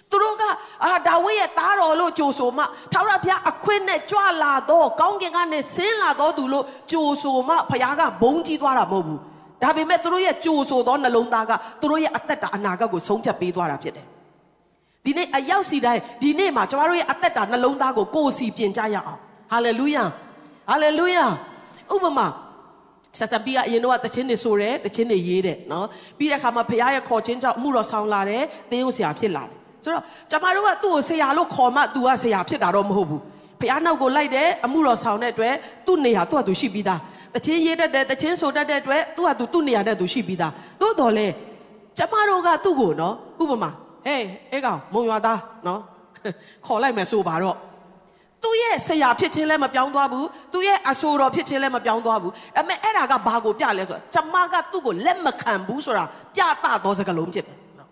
သူတို့ကအာဒါဝိရဲ့သားတော်လို့ကြိုဆိုမှထာဝရဘုရားအခွင့်နဲ့ကြွလာတော့ကောင်းကင်ကနေဆင်းလာတော့သူလို့ကြိုဆိုမှဘုရားကဘုံကြီးသွားတာမဟုတ်ဘူးဒါပေမဲ့သူတို့ရဲ့ကြိုဆိုသောနှလုံးသားကသူတို့ရဲ့အသက်တာအနာဂတ်ကိုဆုံးဖြတ်ပေးသွားတာဖြစ်တယ်ဒီနေ့အရောက်စီတိုင်းဒီနေ့မှာကျွန်တော်တို့ရဲ့အသက်တာနှလုံးသားကိုကိုယ်စီပြင်ကြရအောင်ဟာလေလုယာဟာလေလုယာဥပမာ ဆက်စပ်ပြီးကအရင်တော့တခြင်းတွေဆိုတယ်တခြင်းတွေရေးတယ်နော်ပြီးတဲ့အခါမှာဖခင်ရဲ့ခေါ်ခြင်းကြောင့်အမှုတော်ဆောင်လာတယ်သင်းဥဆရာဖြစ်လာတယ်ဆိုတော့ကျမတို့ကသူ့ကိုဆရာလို့ခေါ်မှ तू ကဆရာဖြစ်တာတော့မဟုတ်ဘူးဖခင်နောက်ကိုလိုက်တယ်အမှုတော်ဆောင်တဲ့အတွက်သူ့နေဟာသူ့ဟာသူရှိပြီးသားတခြင်းရေးတတ်တယ်တခြင်းဆိုတတ်တဲ့အတွက်သူ့ဟာသူသူ့နေရာနဲ့သူရှိပြီးသားသို့တော်လဲကျမတို့ကသူ့ကိုနော်ဥပမာဟေးအေးကောင်မုံရွာသားနော်ခေါ်လိုက်မယ်ဆိုပါတော့ သူ့ရဲ့ဆရာဖြစ်ခြင်းလည်းမပြောင်းသွားဘူးသူ့ရဲ့အဆိုတော်ဖြစ်ခြင်းလည်းမပြောင်းသွားဘူးဒါပေမဲ့အဲ့ဒါကဘာကိုပြလဲဆိုတော့ကျမကသူ့ကိုလက်မခံဘူးဆိုတာပြတာသောစကားလုံးဖြစ်တယ်နော်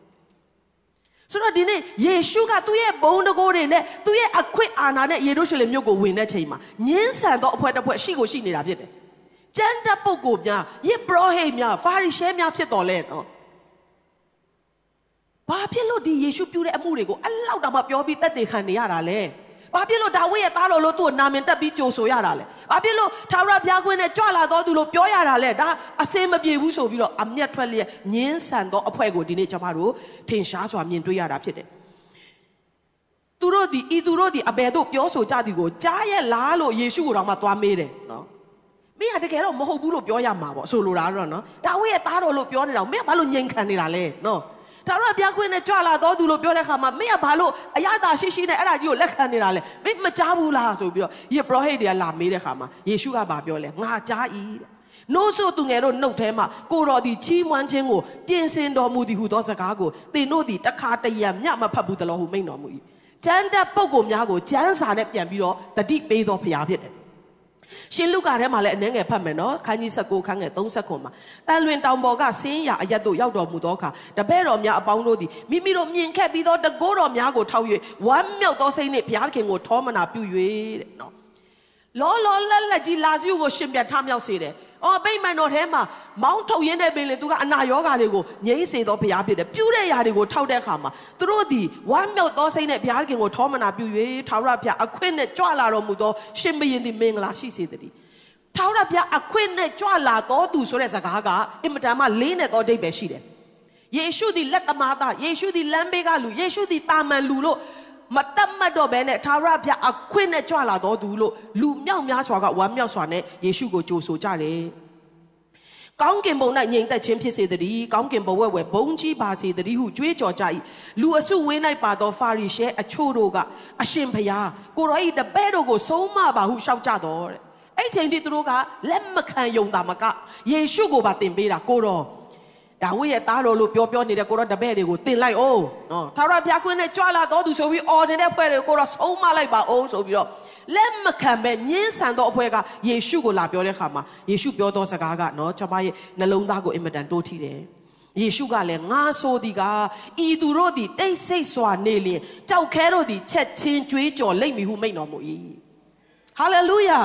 ဆိုတော့ဒီနေ့ယေရှုကသူ့ရဲ့ဘုံတကိုးတွေနဲ့သူ့ရဲ့အခွင့်အာဏာနဲ့ယေရုရှလင်မြို့ကိုဝင်တဲ့ချိန်မှာညင်းဆန်သောအဖွဲတစ်ဖွဲရှိကိုရှိနေတာဖြစ်တယ်ကျမ်းတပ်ပုဂ္ဂိုလ်များယေဘရဟိတ်များဖာရိရှဲများဖြစ်တော်လဲနော်ဘာဖြစ်လို့ဒီယေရှုပြုတဲ့အမှုတွေကိုအဲ့လောက်တောင်မှပြောပြီးတက်တည်ခံနေရတာလဲ ဘာဖြစ်လို့ဒါဝိဒ်ရဲ့သားတော်လို့သူ့ကိုနာမည်တက်ပြီးကြိုဆိုရတာလဲဘာဖြစ်လို့ထာဝရဘုရားခွင့်နဲ့ကြွလာတော်သူလို့ပြောရတာလဲဒါအစင်မပြေဘူးဆိုပြီးတော့အမျက်ထွက်လျက်ညင်းဆန်သောအဖွဲ့ကိုဒီနေ့ကျွန်မတို့ထင်ရှားစွာမြင်တွေ့ရတာဖြစ်တယ်သူတို့ဒီဤသူတို့ဒီအဘယ်သို့ပြောဆိုကြသည်ကိုကြားရဲ့လားလို့ယေရှုကိုတော့မှသွားမေးတယ်နော်မင်းကတကယ်တော့မဟုတ်ဘူးလို့ပြောရမှာပေါ့ဆိုလိုတာတော့နော်ဒါဝိဒ်ရဲ့သားတော်လို့ပြောနေတာမင်းကဘာလို့ငြိမ်ခံနေတာလဲနော် ဒါတော့ဘုရားခွင့်နဲ့ကြွလာတော်သူလို့ပြောတဲ့ခါမှာမင်းကဘာလို့အရသာရှိရှိနဲ့အဲ့ဒါကြီးကိုလက်ခံနေတာလဲမင်းမကြားဘူးလားဆိုပြီးတော့ယေဘရဟိတ်တွေကလာမေးတဲ့ခါမှာယေရှုကဘာပြောလဲငါကြား၏တဲ့နိုးဆိုသူငယ်တို့နှုတ်ထဲမှာကိုတော်ဒီချီးမွမ်းခြင်းကိုပြင်ဆင်တော်မူသည်ဟုသောစကားကိုသင်တို့ဒီတခါတရံမြမဖတ်ဘူးတလို့ဟုမိန်တော်မူ၏ကျမ်းတက်ပုဂ္ဂိုလ်များကိုကျမ်းစာနဲ့ပြန်ပြီးတော့တတိပေးတော်ဖရားဖြစ်တယ် ရှင်လုကာထဲမှာလည်းအနှဲငယ်ဖတ်မယ်နော်ခန်းကြီး19ခန်းငယ်30မှာတန်လွင်တောင်ပေါ်ကဆင်းရအရက်တို့ရောက်တော်မူသောအခါတပည့်တော်များအပေါင်းတို့သည်မိမိတို့မြင်ခဲ့ပြီးသောတကိုးတော်များကိုထောက်၍ဝမ်းမြောက်သောစိတ်နှင့်ဘုရားခင်ကိုထောမနာပြု၍တဲ့နော်လောလောလတ်လက်ကြီးလာစုကိုရှင်ပြတ်ထမြောက်စေတယ်။ အော်ဗိမ္မာန်တော်ထဲမှာမောင်းထုတ်ရင်းတဲ့ပင်လေသူကအနာရောဂါတွေကိုငြိမ့်စေသောဘုရားဖြစ်တယ်။ပြုတဲ့ຢာတွေကိုထောက်တဲ့အခါမှာသူတို့ဒီဝမ်းမြောက်သောစိတ်နဲ့ဘုရားခင်ကိုထောမနာပြု၍ထာဝရဘုရားအခွင့်နဲ့ကြွလာတော်မူသောရှင်ဘုရင်သည်မင်္ဂလာရှိစေတည်း။ထာဝရဘုရားအခွင့်နဲ့ကြွလာတော်သူဆိုတဲ့စကားကအင်မတန်မှလေးနဲ့သောအဓိပ္ပာယ်ရှိတယ်။ယေရှုသည်လက်သမားသားယေရှုသည်လမ်းဘေးကလူယေရှုသည်တာမန်လူလို့ မတတ်မှတ်တော့ဘဲနဲ့သာရဘုရားအခွင့်နဲ့ကြွလာတော်သူလို့လူမြောက်များစွာကဝမ်းမြောက်စွာနဲ့ယေရှုကိုကြိုဆိုကြတယ်။ကောင်းကင်ဘုံ၌ငြိမ်သက်ခြင်းဖြစ်စေတည်းကောင်းကင်ဘဝဝဲဘုံကြီးပါစေတည်းဟုကြွေးကြော်ကြ၏လူအစုဝေး၌ပါသောဖာရိရှဲအချို့တို့ကအရှင်ဘုရားကိုရောဤတပည့်တို့ကိုဆုံးမပါဟုရှောက်ကြတော့တဲ့အဲ့ချိန်ထိသူတို့ကလက်မခံယုံတာမကယေရှုကိုပါတင်ပေးတာကိုရော ဒါဝိရဲ့သားတော်လို့ပြောပြောနေတဲ့ကိုတော့တပည့်တွေကိုတင်လိုက်အောင်နော်သာရဘုရားခွင့်နဲ့ကြွလာတော်သူဆိုပြီးအော်နေတဲ့ဖွဲ့တွေကိုတော့ဆုံးမလိုက်ပါအောင်ဆိုပြီးတော့လက်မခံပဲညင်းဆန်သောအဖွဲ့ကယေရှုကိုလာပြောတဲ့ခါမှာယေရှုပြောသောစကားကနော်ကျွန်မရဲ့နှလုံးသားကိုအင်မတန်တိုးထီတယ်ယေရှုကလည်းငါဆိုသည်ကဤသူတို့သည်တိတ်ဆိတ်စွာနေလျင်ကြောက်ခဲတို့သည်ချက်ချင်းကြွေးကြော်လိမ့်မည်ဟုမိန့်တော်မူ၏ဟာလေလုယာ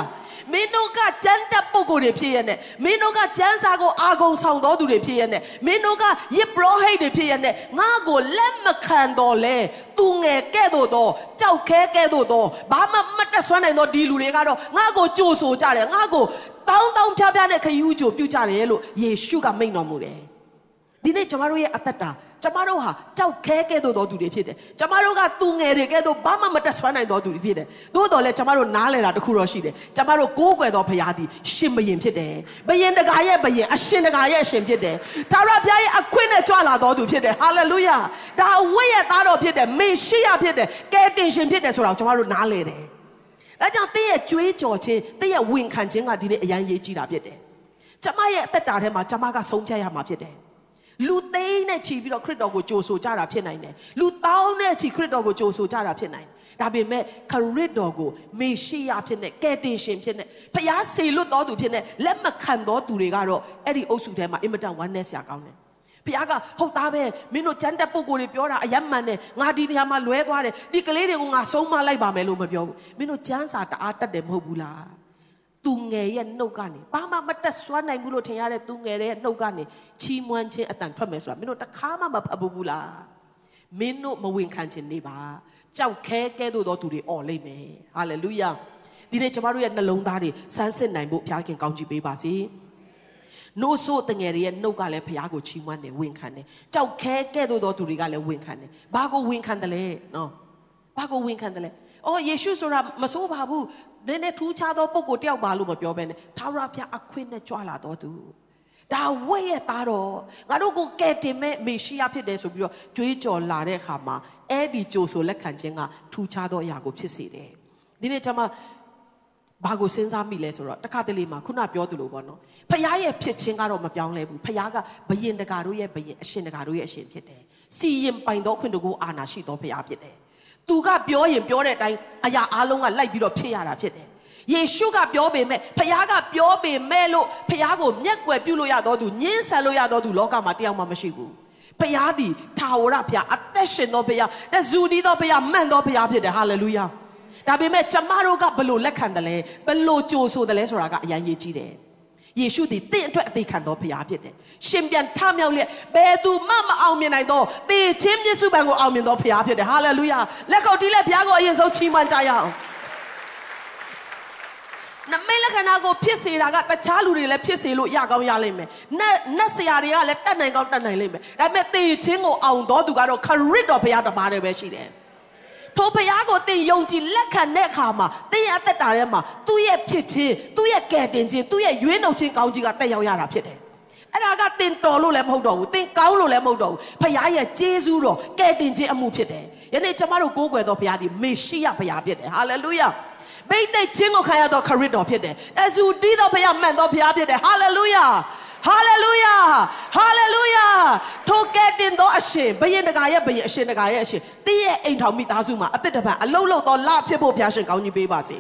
မင်းတို့ကကျမ်းတက်ပုဂ္ဂိုလ်တွေဖြစ်ရတဲ့မင်းတို့ကကျမ်းစာကိုအာဂုံဆောင်တော်သူတွေဖြစ်ရတဲ့မင်းတို့ကယစ်ပရောဟိတ်တွေဖြစ်ရတဲ့ငါကိုလက်မခံတော်လဲသူငယ်ကဲ့သို့သောကြောက်ခဲကဲ့သို့သောဘာမှမတက်ဆွမ်းနိုင်သောဒီလူတွေကတော့ငါကိုကြိုဆိုကြတယ်ငါကိုတောင်းတောင်းဖြားဖြားနဲ့ခရီးဥကြိုပြုကြတယ်လို့ယေရှုကမိန့်တော်မူတယ်ဒီနေ့ကျွန်တော်တို့ရဲ့အသက်တာ ကျမတို့ဟာကြောက်ခဲကဲ့သို့သောသူတွေဖြစ်တယ်။ကျမတို့ကသူငယ်တွေကဲ့သို့ဘာမှမတက်ဆွမ်းနိုင်သောသူတွေဖြစ်တယ်။သို့တော်လည်းကျမတို့နားလည်တာတခုတော့ရှိတယ်။ကျမတို့ကိုးကွယ်သောဘုရားသည်ရှင်ဘုရင်ဖြစ်တယ်။ဘုရင်တကာရဲ့ဘုရင်အရှင်တကာရဲ့အရှင်ဖြစ်တယ်။ဒါရဘုရားရဲ့အခွင့်နဲ့ကြွလာသောသူဖြစ်တယ်။ဟာလေလုယာ။ဒါဝိရဲ့သားတော်ဖြစ်တယ်။မေရှိယဖြစ်တယ်။ကယ်တင်ရှင်ဖြစ်တယ်ဆိုတာကိုကျမတို့နားလည်တယ်။ဒါကြောင့်တင်းရဲ့ကြွေးကြော်ခြင်းတင်းရဲ့ဝန်ခံခြင်းကဒီနေ့အရန်ရေးကြီးတာဖြစ်တယ်။ကျမရဲ့အသက်တာထဲမှာကျမကဆုံးဖြတ်ရမှာဖြစ်တယ်။ လူသိန်းနဲ့ချီပြီးတော့ခရစ်တော်ကိုကြိုဆိုကြတာဖြစ်နိုင်တယ်လူတောင်းနဲ့ချီခရစ်တော်ကိုကြိုဆိုကြတာဖြစ်နိုင်တယ်ဒါပေမဲ့ခရစ်တော်ကိုမေရှိယဖြစ်နေကယ်တင်ရှင်ဖြစ်နေဖျားစေလွတ်တော်သူဖြစ်နေလက်မခံတော်သူတွေကတော့အဲ့ဒီအုပ်စုထဲမှာအင်မတန်ဝမ်းနည်းစရာကောင်းတယ်ဘုရားကဟုတ်သားပဲမင်းတို့ကျမ်းတက်ပုဂ္ဂိုလ်တွေပြောတာအယက်မှန်တယ်ငါဒီနေရာမှာလွဲသွားတယ်ဒီကလေးတွေကိုငါဆုံးမလိုက်ပါမယ်လို့မပြောဘူးမင်းတို့ကျမ်းစာတအားတက်တယ်မဟုတ်ဘူးလား သူငယ်ရဲ့နှုတ်ကနေဘာမှမတက်ဆွမ်းနိုင်ဘူးလို့ထင်ရတဲ့သူငယ်ရဲ့နှုတ်ကနေချီးမွမ်းခြင်းအတန်ထွက်မယ်ဆိုတာမင်းတို့တခါမှမဖတ်ဘူးလားမင်းတို့မဝင်ခံခြင်းနေပါကြောက်ခဲကဲသို့သောသူတွေអော်လိမ့်မယ်ဟာလေလုယာဒီနေ့ကျမတို့ရဲ့နှလုံးသားတွေစမ်းစစ်နိုင်ဖို့ဘုရားခင်ကောင်းချီးပေးပါစေနိုးဆိုးတငယ်တွေရဲ့နှုတ်ကလည်းဘုရားကိုချီးမွမ်းတယ်ဝင်ခံတယ်ကြောက်ခဲကဲ့သို့သောသူတွေကလည်းဝင်ခံတယ်ဘာကိုဝင်ခံတယ်လဲနော်ဘာကိုဝင်ခံတယ်လဲအော်ယေရှုဆိုတာမဆိုးပါဘူး နည်းနည်းထူးခြားသောပုံကိုတယောက်ပါလို့မပြောဘဲနဲ့သာရဘုရားအခွင့်နဲ့ကြွလာတော်သူဒါဝိရဲ့သားတော်ငါတို့ကိုကယ်တင်မဲ့မေရှိယဖြစ်တယ်ဆိုပြီးတော့ကြွေးကြော်လာတဲ့အခါမှာအဲ့ဒီကြိုဆိုလက်ခံခြင်းကထူးခြားသောအရာကိုဖြစ်စေတယ်ဒီနေ့ကျွန်မဘာကိုစဉ်းစားမိလဲဆိုတော့တခါတလေမှာခုနပြောသလိုပေါ့နော်ဖခင်ရဲ့ဖြစ်ခြင်းကတော့မပြောင်းလဲဘူးဖခင်ကဘယင်တကာတို့ရဲ့ဘယင်အရှင်တကာတို့ရဲ့အရှင်ဖြစ်တယ်စီရင်ပိုင်သောခွင့်တကူအာနာရှိသောဖရားဖြစ်တယ် သူကပြောရင်ပြောတဲ့အတိုင်းအရာအလုံးကလိုက်ပြီးတော့ဖြစ်ရတာဖြစ်တယ်ယေရှုကပြောပေမဲ့ဖခင်ကပြောပေမဲ့လို့ဖခင်ကိုမျက်ကွယ်ပြုလို့ရတော့သူညှင်းဆန်လို့ရတော့သူလောကမှာတယောက်မှမရှိဘူးဖခင်သည်ထာဝရဖခင်အသက်ရှင်သောဖခင်တဇူနီးသောဖခင်မှန်သောဖခင်ဖြစ်တယ်ဟာလေလုယာဒါပေမဲ့ကျမတို့ကဘလို့လက်ခံတယ်လဲဘလို့ကြိုဆိုတယ်လဲဆိုတာကအရင်ရေးကြည့်တယ် ယေရှုသည်တင့်အတွက်အသေးခံသောဖခင်ဖြစ်တယ်။ရှင်ပြန်ထမြောက်လျက်ဘယ်သူမှမအောင်မြင်နိုင်သောသေခြင်းမြစ်စုပံကိုအောင်မြင်သောဖခင်ဖြစ်တယ်။ဟာလေလုယာ။လက်ခုပ်တီးလက်ဖခင်ကိုအရင်ဆုံးချီးမွမ်းကြရအောင်။နမိတ်လက္ခဏာကိုဖြစ်စေတာကတခြားလူတွေလည်းဖြစ်စေလို့ရကောင်းရလိမ့်မယ်။နတ်နတ်ဆရာတွေကလည်းတတ်နိုင်ကောင်းတတ်နိုင်လိမ့်မယ်။ဒါပေမဲ့သေခြင်းကိုအောင်တော်သူကတော့ခရစ်တော်ဘုရားတပါးတည်းပဲရှိတယ်။ ထိုဘုရားကိုသင်ယုံကြည်လက်ခံတဲ့အခါမှာသင်ရဲ့အသက်တာထဲမှာသူ့ရဲ့ဖြစ်ခြင်းသူ့ရဲ့ကယ်တင်ခြင်းသူ့ရဲ့ရွေးနှုတ်ခြင်းကောင်းကြီးကတက်ရောက်ရတာဖြစ်တယ်။အဲ့ဒါကသင်တော်လို့လည်းမဟုတ်တော့ဘူးသင်ကောင်းလို့လည်းမဟုတ်တော့ဘူးဖခင်ရဲ့ဂျေဇူးတော်ကယ်တင်ခြင်းအမှုဖြစ်တယ်။ယနေ့ကျမတို့ကိုးကွယ်တော်ဘုရားသည်မေရှိယဘုရားဖြစ်တယ်။ဟာလေလုယာ။ဘိတ်သိက်ခြင်းကိုခံရသောခရစ်တော်ဖြစ်တယ်။အဇူတီးသောဘုရားမှန်သောဘုရားဖြစ်တယ်။ဟာလေလုယာ။ ဟာလေလုယာဟာလေလုယာထိုကဲ့တင်သောအရှင်ဘယင်တကာရဲ့ဘယင်အရှင်တကာရဲ့အရှင်တင်းရဲ့အိမ်ထောင်မိသားစုမှာအသက်တပံအလုံးလုံးသောလဖြစ်ဖို့ဘုရားရှင်ကောင်းကြီးပေးပါစေ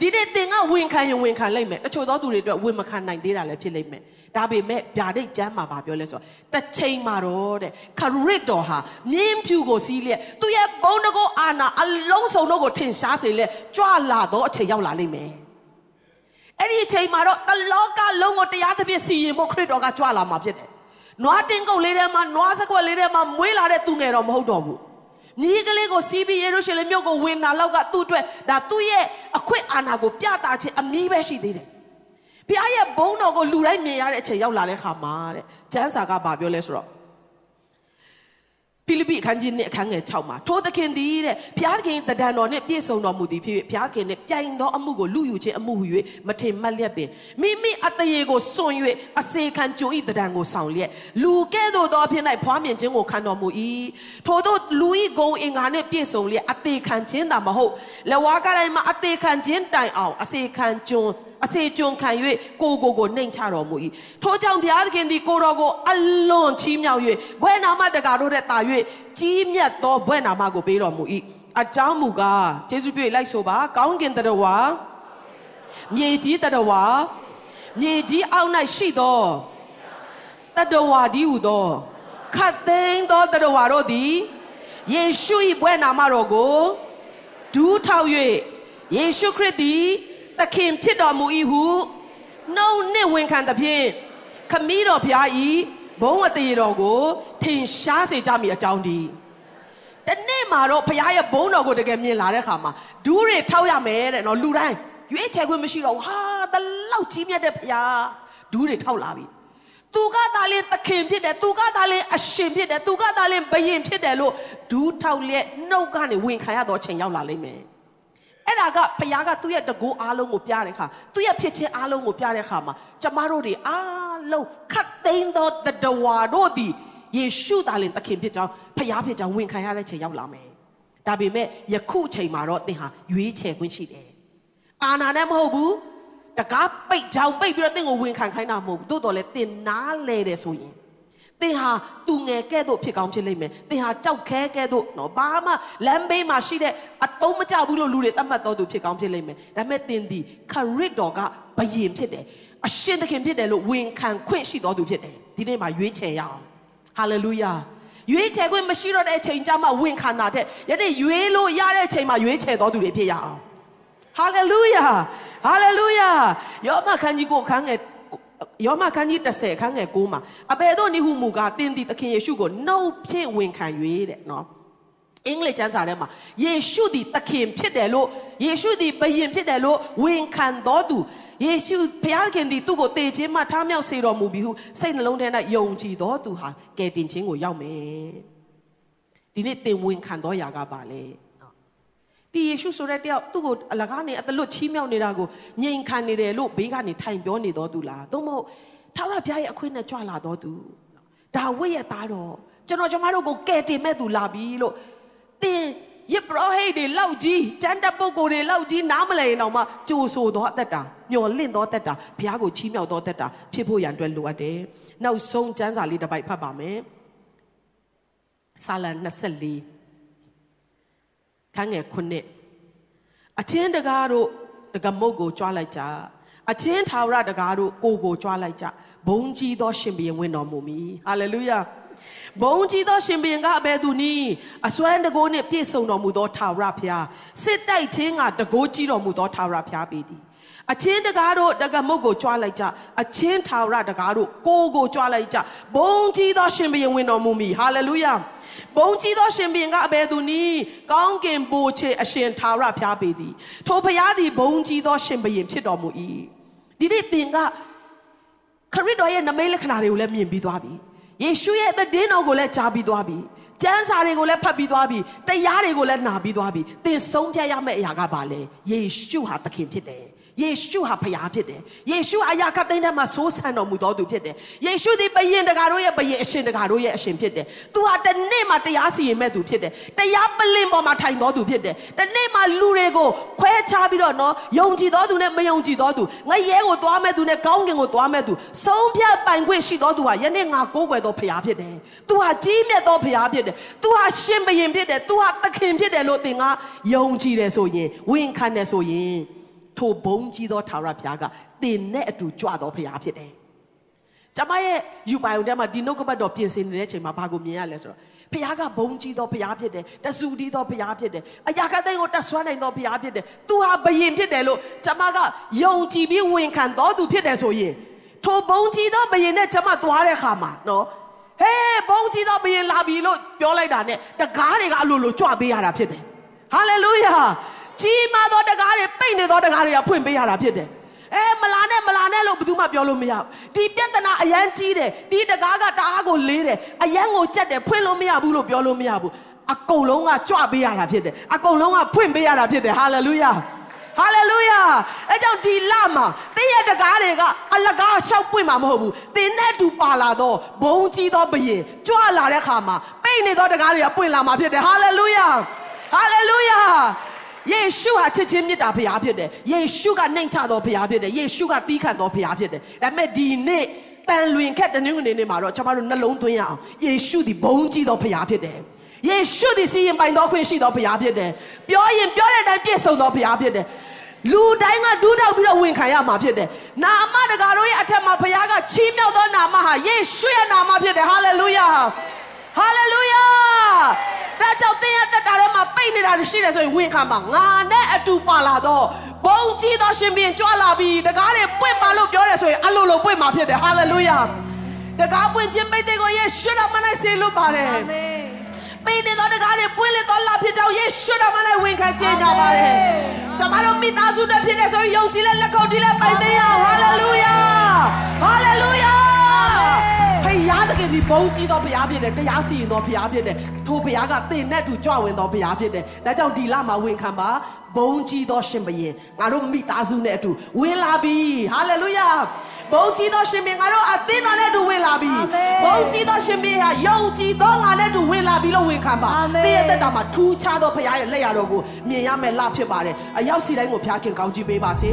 ဒီနေ့သင်ကဝင်ခံရင်ဝင်ခံလိုက်မယ်တချို့သောသူတွေအတွက်ဝင်မခံနိုင်သေးတာလည်းဖြစ်လိမ့်မယ်ဒါပေမဲ့ဗျာဒိတ်ကျမ်းမှာဗာပြောလဲဆိုတော့တစ်ချိန်မှာတော့တဲ့ခရစ်တော်ဟာမြင်းဖြူကိုစီးလျက်သူရဲ့ဘုံတကောအာနာအလုံးစုံတို့ကိုထင်ရှားစေလျက်ကြွလာတော့အချိန်ရောက်လာလိမ့်မယ် အဲ့ဒီအချိန်မှာတော့တလောကလုံးကိုတရားသဖြင့်စီရင်ဖို့ခရစ်တော်ကကြွလာမှာဖြစ်တယ်နွားတင်းကုတ်လေးထဲမှာနွားစကွက်လေးထဲမှာမွေးလာတဲ့သူငယ်တော်မဟုတ်တော့ဘူးညီကလေးကိုစီးပြီးယေရုရှလင်မြို့ကိုဝင်လာလောက်ကသူ့အတွက်ဒါသူ့ရဲ့အခွင့်အာဏာကိုပြသခြင်းအမီးပဲရှိသေးတယ်ဘုရားရဲ့ဘုန်းတော်ကိုလူတိုင်းမြင်ရတဲ့အချိန်ရောက်လာတဲ့ခါမှာတဲ့ကျမ်းစာကဘာပြောလဲဆိုတော့ ဖိလိပ္ပိအခန်းကြီး2အခန်းငယ်6မှာထိုသခင်သည်တဲ့ဘုရားသခင်တဒံတော်နှင့်ပြည့်စုံတော်မူသည်ဖြစ်ဘုရားသခင်နှင့်ပြိုင်သောအမှုကိုလူယူခြင်းအမှုဟု၍မထင်မှတ်လျက်ပင်မိမိအတရေကိုစွန့်၍အစေခံကြုံဤတဒံကိုဆောင်လျက်လူကဲ့သို့သောအဖြစ်၌ဖွားမြင်ခြင်းကိုခံတော်မူ၏ထို့သောလူဤဂုံအင်္ဂါနှင့်ပြည့်စုံလျက်အသေးခံခြင်းသာမဟုတ်လက်ဝါးကတိုင်းမှာအသေးခံခြင်းတိုင်အောင်အစေခံကြုံ အစေကျွန်ခံ၍ကိုကိုကိုနှိမ်ချတော်မူ၏ထို့ကြောင့်ဘုရားသခင်သည်ကိုတော်ကိုအလွန်ချီးမြှောက်၍ဘွဲ့နာမတကာတို့တဲ့တာ၍ကြီးမြတ်သောဘွဲ့နာမကိုပေးတော်မူ၏အကြောင်းမူကားယေရှုပြည့်လိုက်ဆိုပါကောင်းကင်တရဝါမြေကြီးတရဝါမြေကြီးအောက်၌ရှိသောတတဝါဒီဟုသောခတ်သိမ်းသောတရဝါတို့သည်ယေရှု၏ဘွဲ့နာမတော်ကိုဒူးထောက်၍ယေရှုခရစ်သည် သခင်ဖြစ်တော်မူ၏ဟုနှုတ်နှင့်ဝန်ခံသဖြင့်ခမည်းတော်ဖျားဤဘုံအသေးတော်ကိုထင်ရှားစေကြမိအကြောင်းဒီတနေ့မှာတော့ဖျားရဲ့ဘုံတော်ကိုတကယ်မြင်လာတဲ့ခါမှာဒူးတွေထောက်ရမယ်တဲ့နော်လူတိုင်းရွေးချယ်ခွင့်မရှိတော့ဟာတလောက်ကြီးမြတ်တဲ့ဖျားဒူးတွေထောက်လာပြီသူကသာလင်သခင်ဖြစ်တယ်သူကသာလင်အရှင်ဖြစ်တယ်သူကသာလင်ဘယင်ဖြစ်တယ်လို့ဒူးထောက်လက်နှုတ်ကနေဝင်ခံရတော့ချိန်ရောက်လာလိမ့်မယ် အဲ့ဒါကဘုရားကသူ့ရဲ့တကူအားလုံးကိုပြတဲ့ခါသူ့ရဲ့ဖြစ်ခြင်းအားလုံးကိုပြတဲ့ခါမှာကျမတို့တွေအားလုံးခတ်သိမ်းသောတတဝါတို့သည်ယေရှုသားလင်သခင်ဖြစ်ကြောင်းဘုရားဖြစ်ကြောင်းဝန်ခံရတဲ့ချိန်ရောက်လာမယ်ဒါပေမဲ့ယခုချိန်မှာတော့သင်ဟာရွေးချယ်ခွင့်ရှိတယ်အာနာနဲ့မဟုတ်ဘူးတကားပိတ်ကြောင်ပိတ်ပြီးတော့သင်ကိုဝန်ခံခိုင်းတာမဟုတ်ဘူးတိုးတော်လဲသင်နားလဲတယ်ဆိုရင် သင်ဟာသူငယ်ကဲ့သို့ဖြစ်ကောင်းဖြစ်လိမ့်မယ်သင်ဟာကြောက်ခဲကဲ့သို့နော်ဘာမှလမ်းဘေးမှာရှိတဲ့အတုံးမကြဘူးလို့လူတွေသတ်မှတ်တော်သူဖြစ်ကောင်းဖြစ်လိမ့်မယ်ဒါပေမဲ့သင်ဒီခရစ်တော်ကဘယင်ဖြစ်တယ်အရှင်သခင်ဖြစ်တယ်လို့ဝန်ခံခွင့်ရှိတော်သူဖြစ်တယ်ဒီနေ့မှာရွေးချယ်ရအောင်ဟာလေလုယာရွေးချယ်ခွင့်မရှိတော့တဲ့အချိန်ကျမှဝန်ခံတာတဲ့ယနေ့ရွေးလို့ရတဲ့အချိန်မှာရွေးချယ်တော်သူတွေဖြစ်ရအောင်ဟာလေလုယာဟာလေလုယာယောမခန်းကြီးကိုခန်းငယ် ယောမခန်းကြီး30ခန်းငယ်9မှာအဘယ်သို့နိဟုမူကားတင်းသည်သခင်ယေရှုကိုနှုတ်ဖြင့်ဝန်ခံ၍တဲ့နော်အင်္ဂလိပ်ကျမ်းစာထဲမှာယေရှုသည်သခင်ဖြစ်တယ်လို့ယေရှုသည်ဘယင်ဖြစ်တယ်လို့ဝန်ခံတော်သူယေရှုဘုရားခင်သည်သူ့ကိုတည်ခြင်းမှထားမြောက်စေတော်မူပြီးဟုစိတ်နှလုံးထဲ၌ယုံကြည်တော်သူဟာကယ်တင်ခြင်းကိုရောက်မယ်ဒီနေ့သင်ဝန်ခံတော်ရာကပါလေ ဒီယေရှုဆိုတဲ့တယောက်သူ့ကိုအလကားနေအတလွတ်ချီးမြှောက်နေတာကိုငြိမ်ခံနေတယ်လို့ဘေးကနေထိုင်ပြောနေတော်သူလားသို့မဟုတ်ထာဝရဘုရားရဲ့အခွင့်နဲ့ကြွလာတော်သူဒါဝိရဲ့သားတော်ကျွန်တော်ကျမတို့ကိုကယ်တင်မဲ့သူလာပြီလို့တင်ယပရောဟိတ်တွေလောက်ကြီးကျမ်းတပုဂ္ဂိုလ်တွေလောက်ကြီးနားမလည်ရင်တော့မှကြိုဆိုသောအသက်တာမျော်လင့်သောအသက်တာဘုရားကိုချီးမြှောက်သောအသက်တာဖြစ်ဖို့ရန်အတွက်လိုအပ်တယ်နောက်ဆုံးကျမ်းစာလေးတစ်ပိုက်ဖတ်ပါမယ်စာလံ24 ခန်းငယ်ခုနှစ်အချင်းတကားတို့တကမုတ်ကိုကြွားလိုက်ကြအချင်းထာဝရတကားတို့ကိုကိုကြွားလိုက်ကြဘုံကြီးသောရှင်ဘုရင်ဝင်တော်မူမီဟာလေလုယာဘုံကြီးသောရှင်ဘုရင်ကအဘယ်သူနည်းအစွမ်းတကိုးနှင့်ပြည့်စုံတော်မူသောထာဝရဘုရားစစ်တိုက်ခြင်းကတကိုးကြီးတော်မူသောထာဝရဘုရားပေသည် အချင်းတကားတို့တကမုတ်ကိုကြွားလိုက်ကြအချင်းထာဝရတကားတို့ကိုကိုကြွားလိုက်ကြဘုံကြီးသောရှင်ဘုရင်ဝင်တော်မူမီဟာလေလုယာဘုံကြီးသောရှင်ဘုရင်ကအဘယ်သူနည်းကောင်းကင်ဘိုးချေအရှင်ထာဝရဘုရားပေသည်ထိုဘုရားသည်ဘုံကြီးသောရှင်ဘုရင်ဖြစ်တော်မူ၏ဒီနေ့သင်ကခရစ်တော်ရဲ့နမိတ်လက္ခဏာတွေကိုလည်းမြင်ပြီးသွားပြီယေရှုရဲ့သဒင်းတော်ကိုလည်းကြားပြီးသွားပြီကျမ်းစာတွေကိုလည်းဖတ်ပြီးသွားပြီတရားတွေကိုလည်းနာပြီးသွားပြီသင်ဆုံးဖြတ်ရမယ့်အရာကဘာလဲယေရှုဟာသခင်ဖြစ်တယ် ယေရှုဟာဖခင်ဖြစ်တယ်။ယေရှုအရာခတ်သိမ်းတဲ့မှာစိုးဆန်တော်မူတော်သူဖြစ်တယ်။ယေရှုသည်ဘယင်တကာတို့ရဲ့ဘယင်အရှင်တကာတို့ရဲ့အရှင်ဖြစ်တယ်။သူဟာတနေ့မှတရားစီရင်မဲ့သူဖြစ်တယ်။တရားပလင်ပေါ်မှာထိုင်တော်သူဖြစ်တယ်။တနေ့မှလူတွေကိုခွဲခြားပြီးတော့နော်ယုံကြည်တော်သူနဲ့မယုံကြည်တော်သူငရဲကိုသွားမဲ့သူနဲ့ကောင်းကင်ကိုသွားမဲ့သူဆုံးဖြတ်ပိုင်ခွင့်ရှိတော်သူဟာယနေ့ငါကိုးကွယ်တော်ဖခင်ဖြစ်တယ်။သူဟာကြီးမြတ်တော်ဖခင်ဖြစ်တယ်။သူဟာရှင်ဘယင်ဖြစ်တယ်။သူဟာသခင်ဖြစ်တယ်လို့သင်ကယုံကြည်တယ်ဆိုရင်ဝန်ခံတယ်ဆိုရင် ထိုဘုံကြီးသောထာဝရဘုရားကတင်နဲ့အတူကြွတော်ဘုရားဖြစ်တယ်။ကျမရဲ့ယူပိုင်ုံထဲမှာဒီနှုတ်ကပတ်တော်ပြင်ဆင်နေတဲ့အချိန်မှာဘာကိုမြင်ရလဲဆိုတော့ဘုရားကဘုံကြီးသောဘုရားဖြစ်တယ်။တဆူတီးသောဘုရားဖြစ်တယ်။အရာကတဲ့ကိုတဆွမ်းနိုင်သောဘုရားဖြစ်တယ်။သူဟာဘယင်ဖြစ်တယ်လို့ကျမကယုံကြည်ပြီးဝန်ခံတော်သူဖြစ်တယ်ဆိုရင်ထိုဘုံကြီးသောဘယင်နဲ့ကျမသွားတဲ့အခါမှာနော်ဟေးဘုံကြီးသောဘယင်လာပြီလို့ပြောလိုက်တာနဲ့တကားတွေကအလိုလိုကြွပေးရတာဖြစ်တယ်။ဟာလေလုယာ။ ကြီးမားသောတကားတွေပိတ်နေသောတကားတွေကဖွင့်ပေးရတာဖြစ်တယ်အဲမလာနဲ့မလာနဲ့လို့ဘယ်သူမှပြောလို့မရဘူးဒီပြဿနာအရန်ကြီးတယ်ဒီတကားကတအားကိုလေးတယ်အရန်ကိုကြက်တယ်ဖွင့်လို့မရဘူးလို့ပြောလို့မရဘူးအကုန်လုံးကကြွပေးရတာဖြစ်တယ်အကုန်လုံးကဖွင့်ပေးရတာဖြစ်တယ်ဟာလေလုယာဟာလေလုယာအဲကြောင့်ဒီလမှာတင်းရဲ့တကားတွေကအလကားရှောက်ပွင့်မှာမဟုတ်ဘူးတင်းနဲ့တူပါလာတော့ဘုံကြီးသောဘယင်ကြွလာတဲ့ခါမှာပိတ်နေသောတကားတွေကပွင့်လာမှာဖြစ်တယ်ဟာလေလုယာဟာလေလုယာ ယေရှုဟာချစ်ချင်းမြတ်တာဘုရားဖြစ်တယ်ယေရှုကနှိမ်ချတော်ဘုရားဖြစ်တယ်ယေရှုကတီးခတ်တော်ဘုရားဖြစ်တယ်ဒါပေမဲ့ဒီနေ့တန်လွင်ခက်တနင်္ဂနွေနေ့မှာတော့ကျွန်တော်တို့နှလုံးသွင်းရအောင်ယေရှုဒီဘုန်းကြီးတော်ဘုရားဖြစ်တယ်ယေရှုဒီစီရင်ပိုင်တော်ခွင့်ရှိတော်ဘုရားဖြစ်တယ်ပြောရင်ပြောတဲ့အတိုင်းပြည့်စုံတော်ဘုရားဖြစ်တယ်လူတိုင်းကဒူးထောက်ပြီးတော့ဝင်ခံရမှာဖြစ်တယ်။နာမတကာတို့ရဲ့အထက်မှာဘုရားကချီးမြှောက်သောနာမဟာယေရှုရဲ့နာမဖြစ်တယ်။ဟာလေလုယာ။ ဟာလေလုယာ။ဒါကြောင့်သင်ရဲ့တက်တာထဲမှာပိတ်နေတာရှိတယ်ဆိုရင်ဝင်ခံပါငါနဲ့အတူပါလာတော့ဘုံကြီးသောရှင်ဘုရင်ကြွလာပြီတကားတွေပွင့်ပါလို့ပြောတယ်ဆိုရင်အလိုလိုပွင့်မှာဖြစ်တယ်ဟာလေလုယာတကားပွင့်ခြင်းပိတ်တဲ့ကိုယေရှုတော်မနဲ့ဆေလို့ပါတယ်အာမင်ပိတ်နေသောတကားတွေပွင့်လေသောလာဖြစ်ကြောင်းယေရှုတော်မနဲ့ဝင်ခံခြင်းကြပါတယ်ကျွန်မတို့မိသားစုတွေဖြစ်တဲ့ဆိုရင်ယုံကြည်လက်လက်ခုပ်တီးလက်ပိုင်သေးရဟာလေလုယာဟာလေလုယာ ဖယားတကယ်ဒီဘုံကြီးသောဖယားဖြစ်တယ်တရားစီရင်သောဖယားဖြစ်တယ်ထိုဖယားကတင်နဲ့တူကြွဝင်သောဖယားဖြစ်တယ်ဒါကြောင့်ဒီလမှာဝင်ခံပါဘုံကြီးသောရှင်ဘုရင်ငါတို့မိသားစုနဲ့အတူဝင်လာပြီဟာလေလုယာဘုံကြီးသောရှင်ဘုရင်ငါတို့အသင်းတော်နဲ့အတူဝင်လာပြီဘုံကြီးသောရှင်ဘုရင်ဟာယုံကြည်သောငါနဲ့အတူဝင်လာပြီလို့ဝင်ခံပါတည့်ရဲ့တက်တာမှာထူးခြားသောဖယားရဲ့လက်ရတော်ကိုမြင်ရမယ်လဖြစ်ပါတယ်အရောက်စီတိုင်းကိုဖျားခင်ကောင်းကြီးပေးပါစေ